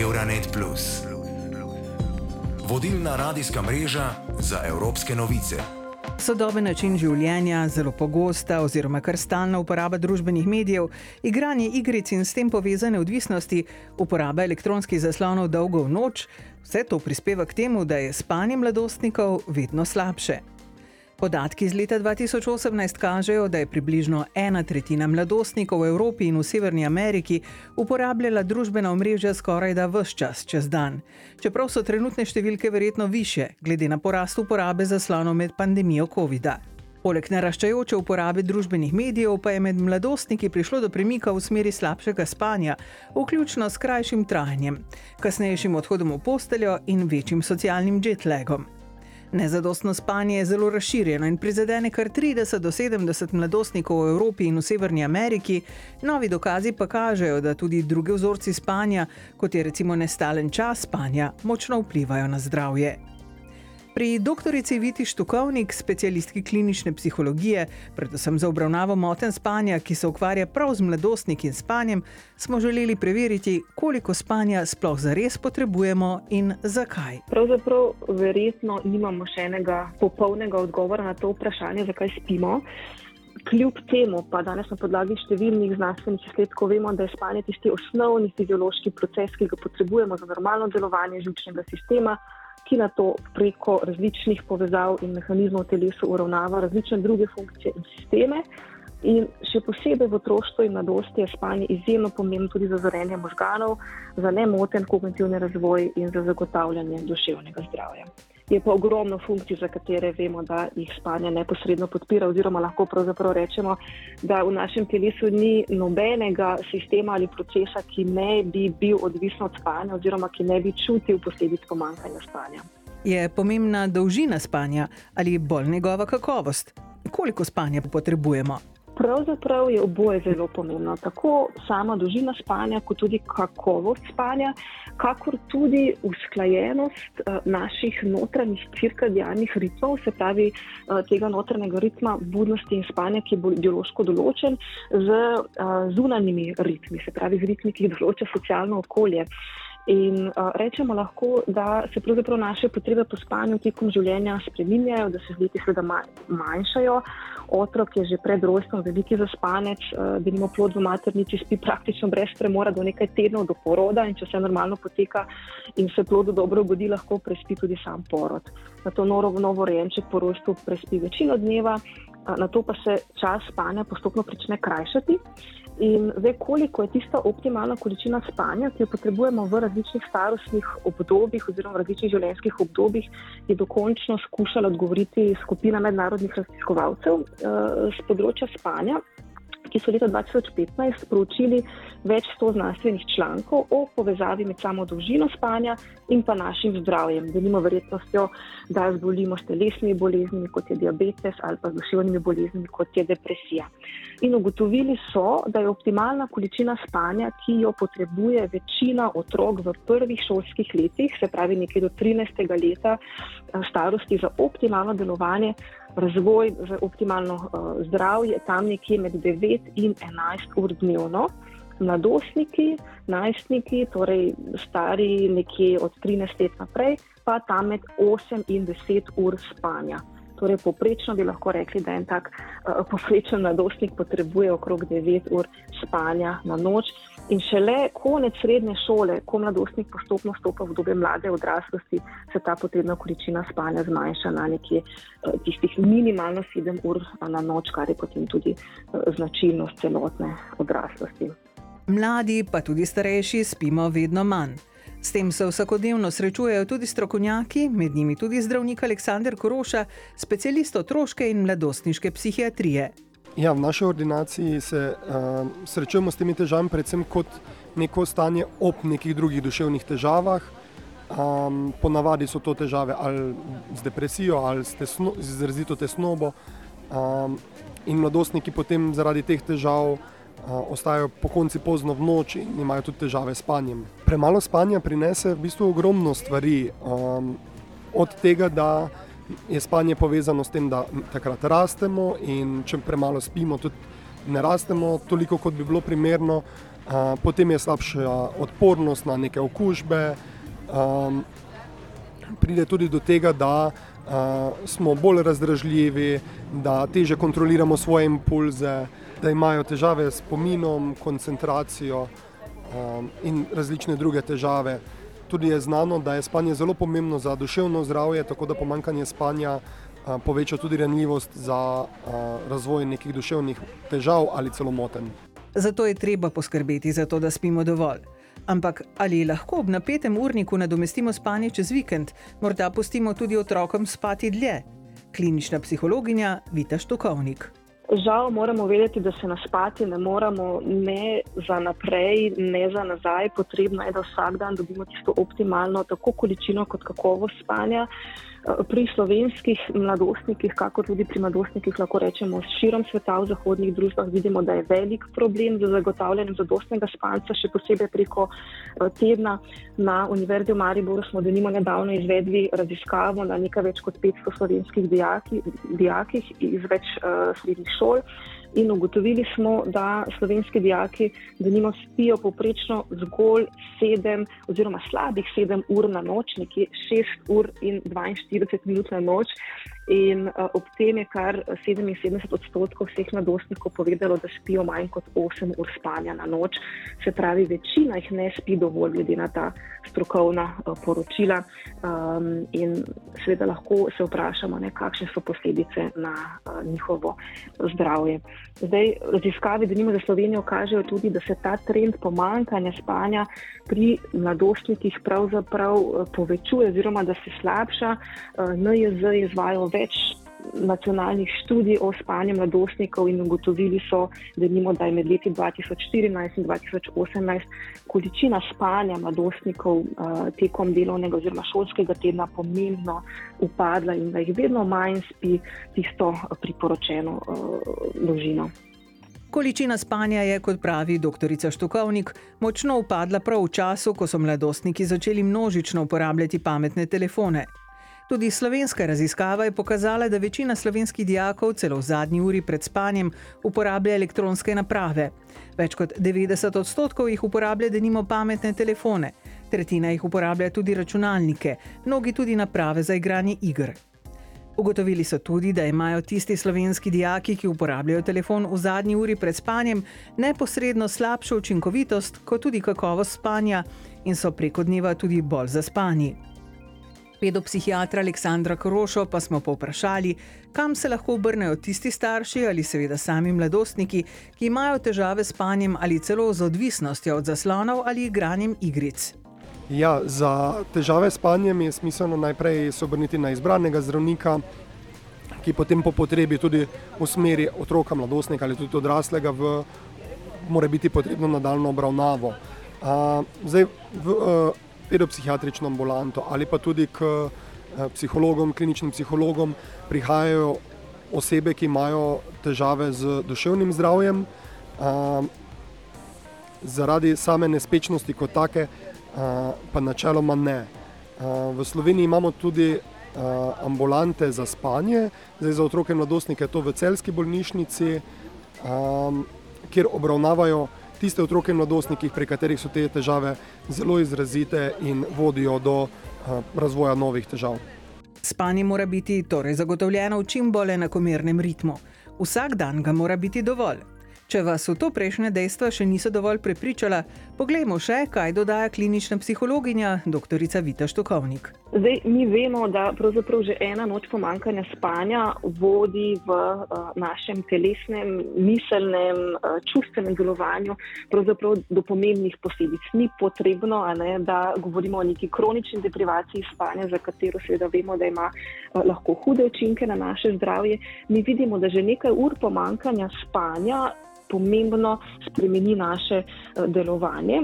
Euronet. Vodilna radijska mreža za evropske novice. Sodoben način življenja, zelo pogosta oziroma kar stalna uporaba družbenih medijev, igranje igric in s tem povezane odvisnosti, uporaba elektronskih zaslonov dolgo v noč, vse to prispeva k temu, da je spanje mladostnikov vedno slabše. Podatki iz leta 2018 kažejo, da je približno ena tretjina mladostnikov v Evropi in v Severni Ameriki uporabljala družbena omrežja skoraj da vse čas čez dan. Čeprav so trenutne številke verjetno više, glede na porast uporabe zaslonov med pandemijo COVID-a. Poleg naraščajoče uporabe družbenih medijev pa je med mladostniki prišlo do premika v smeri slabšega spanja, vključno s krajšim trajanjem, kasnejšim odhodom v posteljo in večjim socialnim jetlagom. Nezadostno spanje je zelo razširjeno in prizadene kar 30 do 70 mladostnikov v Evropi in v Severni Ameriki. Novi dokazi pa kažejo, da tudi druge vzorci spanja, kot je recimo nestalen čas spanja, močno vplivajo na zdravje. Pri doktorici Viti Štukovnik, specialistki klinične psihologije, predvsem za obravnavo moten spanja, ki se ukvarja prav z mladostniki in spanjem, smo želeli preveriti, koliko spanja sploh zares potrebujemo in zakaj. Pravzaprav verjetno nimamo še enega popolnega odgovora na to vprašanje, zakaj spimo. Kljub temu pa danes na podlagi številnih znanstvenih izsledkov vemo, da je spanje tisti osnovni fiziološki proces, ki ga potrebujemo za normalno delovanje žilčnega sistema ki na to preko različnih povezav in mehanizmov v telesu uravnava različne druge funkcije in sisteme. In še posebej v otroštvu in mladosti je spanje izjemno pomembno tudi za zorenje možganov, za nemoten kognitivni razvoj in za zagotavljanje duševnega zdravja je pa ogromno funkcij, za katere vemo, da jih spanje neposredno podpira, oziroma lahko pravzaprav rečemo, da v našem telesu ni nobenega sistema ali procesa, ki ne bi bil odvisen od spanja, oziroma ki ne bi čutil posledic pomankanja spanja. Je pomembna dolžina spanja ali bolj njegova kakovost? Koliko spanja potrebujemo? Pravzaprav je oboje zelo pomembno, tako sama dolžina spanja, kot tudi kakovost spanja, kakor tudi usklajenost uh, naših notranjih cirkadijalnih ritmov, se pravi uh, tega notranjega ritma budnosti in spanja, ki je biološko določen, z uh, zunanjimi ritmi, se pravi z ritmi, ki jih določa socialno okolje. In uh, rečemo lahko, da se pravzaprav naše potrebe po spanju tekom življenja spreminjajo, da se z leti seveda manjšajo. Otrok je že pred rojstvom veliki zaspanec, uh, da nima plod v maternici, spi praktično brez premora do nekaj tednov do poroda in če vse normalno poteka in se plodu dobro godi, lahko prespi tudi sam porod. Na to novo, novo rejenček po rojstvu prespi večino dneva, uh, na to pa se čas spanja postopno prične krajšati. In zdaj, koliko je tista optimalna količina spanja, ki jo potrebujemo v različnih starostnih obdobjih oziroma v različnih življenjskih obdobjih, je dokončno skušala odgovoriti skupina mednarodnih raziskovalcev z uh, področja spanja ki so leta 2015 proučili več sto znanstvenih člankov o povezavi med samo dolžino spanja in pa našim zdravjem, da nimo verjetnostjo, da zbolimo s telesnimi boleznimi, kot je diabetes, ali pa z duševnimi boleznimi, kot je depresija. In ugotovili so, da je optimalna količina spanja, ki jo potrebuje večina otrok v prvih šolskih letih, se pravi nekje do 13. leta eh, starosti, za optimalno delovanje razvoj za optimalno uh, zdravje, tam nekje med 9 in 11 ur dnevno. Mladostniki, najstniki, torej stari nekje od 13 let naprej, pa tam med 8 in 10 ur spanja. Torej, poprečno bi lahko rekli, da en tak uh, poprečen mladostnik potrebuje okrog 9 ur spanja na noč. In šele konec srednje šole, ko mladostnik postopno stopa v dobe mlade odraslosti, se ta potrebna količina spanja zmanjša na nekje uh, tistih minimalno 7 ur na noč, kar je potem tudi uh, značilnost celotne odraslosti. Mladi, pa tudi starejši, spimo vedno manj. S tem se vsakodnevno srečujejo tudi strokovnjaki, med njimi tudi zdravnik Aleksandr Koroša, specialist otroške in mladostniške psihiatrije. Ja, v naši ordinaciji se uh, srečujemo s temi težavami, predvsem kot neko stanje ob nekih drugih duševnih težavah. Um, ponavadi so to težave ali z depresijo ali z, tesno, z izrazito tesnobo. Um, in mladostniki potem zaradi teh težav ostajajo po konci pozno v noč in imajo tudi težave s spanjem. Premalo spanja prinese v bistvu ogromno stvari, um, od tega, da je spanje povezano s tem, da takrat rastemo in če premalo spimo, tudi ne rastemo toliko, kot bi bilo primerno. potem je slabša odpornost na neke okužbe. Um, pride tudi do tega, da uh, smo bolj razdražljivi, da teže kontroliramo svoje impulze, da imajo težave s pominom, koncentracijo um, in različne druge težave. Tudi je znano, da je spanje zelo pomembno za duševno zdravje, tako da pomankanje spanja uh, poveča tudi ranljivost za uh, razvoj nekih duševnih težav ali celo motenj. Zato je treba poskrbeti za to, da spimo dovolj. Ampak ali lahko ob napetem urniku nadomestimo spanje čez vikend, morda pustimo tudi otrokom spati dlje? Klinična psihologinja Vita Štokovnik. Žal moramo vedeti, da se naspati ne moramo ne za naprej, ne za nazaj. Potrebno je, da vsak dan dobimo tisto optimalno, tako količino kot kakovost spanja. Pri slovenskih mladostnikih, kako tudi pri mladostnikih, lahko rečemo, širom sveta v zahodnih družbah vidimo, da je velik problem za zagotavljanje zadostnega spanca, še posebej preko eh, tedna. Na Univerzi v Mariboru smo denimo nedavno izvedli raziskavo na nekaj več kot 500 slovenskih dijaki, dijakih iz več uh, srednjih šol in ugotovili smo, da slovenski dijaki, da nimo spijo poprečno zgolj 7 oziroma slabih 7 ur na noč, nekje 6 ur in 42 minut na noč. In uh, ob tem je kar 77 odstotkov vseh mladostnikov povedalo, da spijo manj kot 8 ur spanja na noč. Se pravi, večina jih ne spi dovolj, glede na ta strokovna uh, poročila. Um, in seveda lahko se vprašamo, ne, kakšne so posledice na uh, njihovo zdravje. Zdaj, raziskave, da nima za Slovenijo, kažejo tudi, da se ta trend pomankanja spanja pri mladostnikih pravzaprav uh, povečuje, oziroma da se slabša. Uh, NJZ je izvajal več nacionalnih študij o spanju mladostnikov in ugotovili so, da, nimo, da je med leti 2014 in 2018 količina spanja mladostnikov uh, tekom delovnega oziroma šolskega tedna pomembno upadla in da jih vedno manj spi tisto priporočeno uh, dolžino. Količina spanja je, kot pravi dr. Štukovnik, močno upadla prav v času, ko so mladostniki začeli množično uporabljati pametne telefone. Tudi slovenska raziskava je pokazala, da večina slovenskih dijakov celo v zadnji uri pred spanjem uporablja elektronske naprave. Več kot 90 odstotkov jih uporablja, da nimo pametne telefone, tretjina jih uporablja tudi računalnike, mnogi tudi naprave za igranje igr. Ugotovili so tudi, da imajo tisti slovenski dijaki, ki uporabljajo telefon v zadnji uri pred spanjem, neposredno slabšo učinkovitost, kot tudi kakovost spanja in so preko dneva tudi bolj zaspani. Pedopsihiatra Aleksandra Krošo pa smo povprašali, kam se lahko obrnejo tisti starši ali seveda sami mladostniki, ki imajo težave s spanjem ali celo z odvisnostjo od zaslonov ali igranjem igric. Ja, za težave s spanjem je smiselno najprej se obrniti na izbranega zdravnika, ki potem po potrebi tudi usmeri otroka, mladostnika ali tudi odraslega v mora biti potrebno nadaljno obravnavo. Uh, zdaj, v, uh, pedopsihiatrično ambulanto ali pa tudi k eh, psihologom, kliničnim psihologom prihajajo osebe, ki imajo težave z duševnim zdravjem, eh, zaradi same nespečnosti kot take, eh, pa načeloma ne. V Sloveniji imamo tudi ambulante za spanje, zdaj za otroke in mladostnike to v celski bolnišnici, kjer obravnavajo tiste otroke in mladostnike, pri katerih so te težave zelo izrazite in vodijo do uh, razvoja novih težav. Spanje mora biti torej zagotovljeno v čim bolj enakomernem ritmu. Vsak dan ga mora biti dovolj. Če vas v to prejšnje dejstva še niso dovolj prepričala, poglejmo še, kaj dodaja klinična psihologinja dr. Vita Štokovnik. Zdaj, mi vemo, da pravzaprav že ena noč pomankanja spanja vodi v uh, našem telesnem, miselnem, uh, čustvenem delovanju do pomembnih posledic. Ni potrebno, ne, da govorimo o neki kronični deprivaciji spanja, za katero seveda vemo, da ima uh, lahko hude učinke na naše zdravje. Mi vidimo, da že nekaj ur pomankanja spanja pomembno spremeni naše delovanje.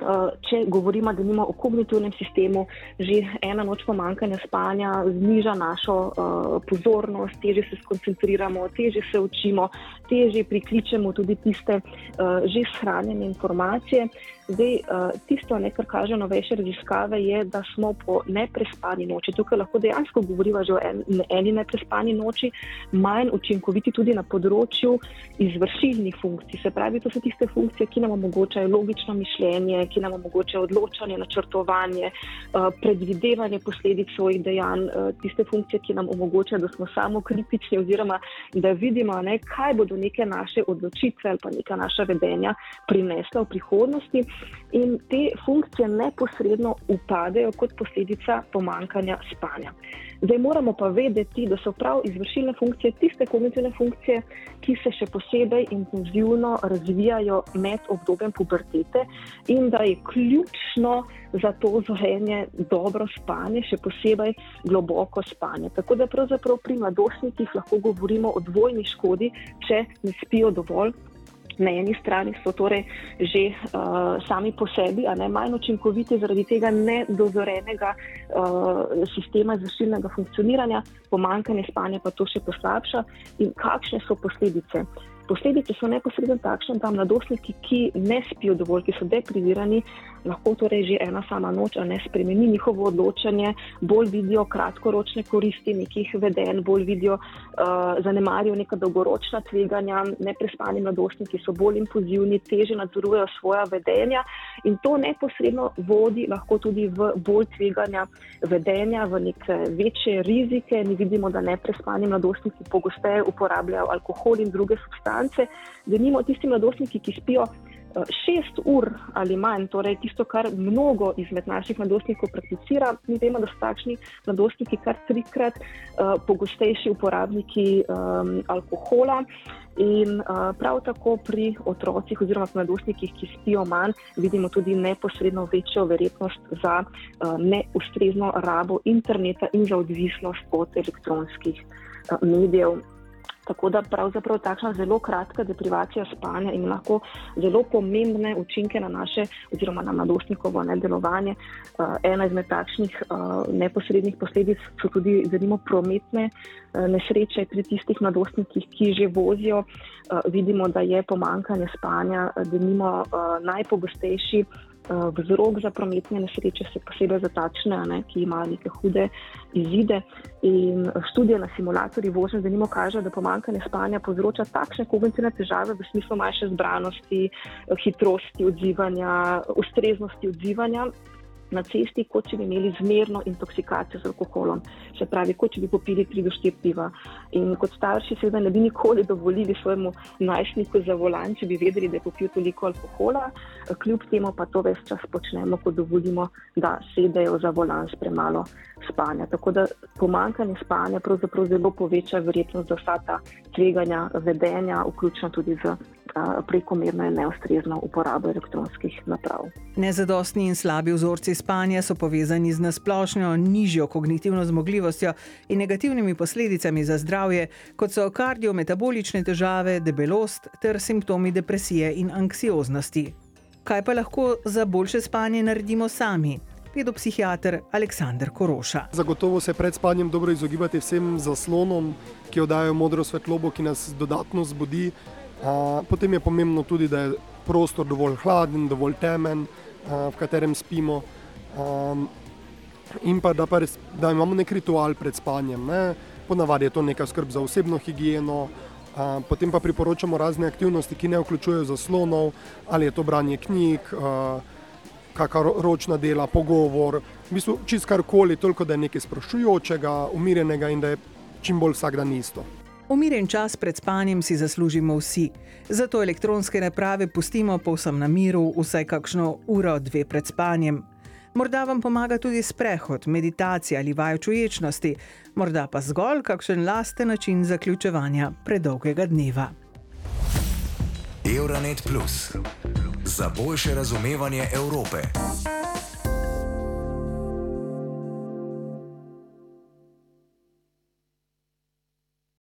Eh, če govorimo, da nimamo o kognitivnem sistemu, že ena noč pomankanja spanja zniža našo uh, pozornost, teže se skoncentriramo, teže se učimo, teže prikličemo tudi tiste uh, že shranjene informacije. Zdaj, uh, tisto, ne, kar kaže novejše raziskave, je, da smo po neprespani noči, tukaj lahko dejansko govorimo že o en, eni neprespani noči, manj učinkoviti tudi na področju izvršilnih funkcij. Se pravi, to so tiste funkcije, ki nam omogočajo logično mišljenje, ki nam omogočajo odločanje, načrtovanje, uh, predvidevanje posledic svojih dejanj, uh, tiste funkcije, ki nam omogočajo, da smo samo kritični oziroma da vidimo, ne, kaj bodo neke naše odločitve ali pa neka naša vedenja prinesla v prihodnosti in te funkcije neposredno upadejo kot posledica pomankanja spanja. Zdaj moramo pa vedeti, da so prav izvršilne funkcije tiste kognitivne funkcije, ki se še posebej intenzivno razvijajo med obdobjem pubertete in da je ključno za to zorenje dobro spanje, še posebej globoko spanje. Tako da pravzaprav pri mladostnikih lahko govorimo o dvojni škodi, če ne spijo dovolj na eni strani so torej že uh, sami po sebi, a ne manj učinkoviti zaradi tega nedozorenega uh, sistema zašilnega funkcioniranja, pomankanje spanja pa to še poslabša in kakšne so posledice. Posledice so neposredno takšne, da mladostniki, ki ne spijo dovolj, ki so deprivirani, lahko torej že ena sama noč ne spremeni njihovo odločanje, bolj vidijo kratkoročne koristi nekih vedenj, bolj vidijo, uh, zanemarijo neka dolgoročna tveganja, neprespani mladostniki so bolj impulzivni, teže nadzorujejo svoja vedenja in to neposredno vodi lahko tudi v bolj tveganja vedenja, v neke večje rizike. Mi vidimo, da neprespani mladostniki pogosteje uporabljajo alkohol in druge substance, da nimo tisti mladostniki, ki spijo šest ur ali manj, torej tisto, kar mnogo izmed naših mladostnikov prakticira. Mi vemo, da so takšni mladostniki kar trikrat uh, pogostejši uporabniki um, alkohola. In uh, prav tako pri otrocih oziroma mladostnikih, ki spijo manj, vidimo tudi neposredno večjo verjetnost za uh, neustrezno rabo interneta in za odvisnost od elektronskih uh, medijev. Tako da pravzaprav takšna zelo kratka deprivacija spanja ima lahko zelo pomembne učinke na naše oziroma na mladostnikovo nedelovanje. Uh, ena izmed takšnih uh, neposrednih posledic so tudi zanimivo prometne uh, nesreče pri tistih mladostnikih, ki že vozijo. Uh, vidimo, da je pomankanje spanja, da nimo uh, najpogostejši. Eh, vzrok za prometne nesreče, se posebej za takšne, ne, ki imajo neke hude izide. In študije na simulatorji vožnje, da nimo kaže, da pomankanje spanja povzroča takšne kognitivne težave v smislu manjše zbranosti, hitrosti odzivanja, ustreznosti odzivanja na cesti, kot če bi imeli zmerno intoksikacijo z alkoholom. Se pravi, kot če bi popili 3-4 piva. In kot starši, seveda, ne bi nikoli dovolili svojemu najstniku za volan, če bi vedeli, da je popil toliko alkohola. Kljub temu pa to ves čas počnemo, ko dovolimo, da sedejo za volan s premalo spanja. Tako da pomankanje spanja pravzaprav zelo poveča verjetnost za vsa ta tveganja vedenja, vključno tudi z prekomerno in neustrezno uporabo elektronskih naprav. Nezadostni in slabi vzorci spanja so povezani z nasplošno nižjo kognitivno zmogljivostjo in negativnimi posledicami za zdravje, kot so kardiometabolične težave, debelost ter simptomi depresije in anksioznosti. Kaj pa lahko za boljše spanje naredimo sami? Pedopsihiater Aleksandr Koroša. Zagotovo se pred spanjem dobro izogibati vsem zaslonom, ki oddajo modro svetlobo, ki nas dodatno zbudi. Potem je pomembno tudi, da je prostor dovolj hladen, dovolj temen, v katerem spimo. In pa da, pa res, da imamo nek ritual pred spanjem. Ne? Ponavadi je to neka skrb za osebno higieno, potem pa priporočamo razne aktivnosti, ki ne vključujejo zaslonov, ali je to branje knjig, kakšna ročna dela, pogovor, v bistvu čist karkoli, toliko da je nekaj sproščujočega, umirjenega in da je čim bolj vsak dan isto. Umiren čas pred spanjem si zaslužimo vsi, zato elektronske naprave pustimo povsem na miru, vsaj kakšno uro, dve pred spanjem. Morda vam pomaga tudi sprehod, meditacija ali vaj čuječnosti, morda pa zgolj kakšen lasten način zaključevanja predolgega dneva. Euronet Plus za boljše razumevanje Evrope.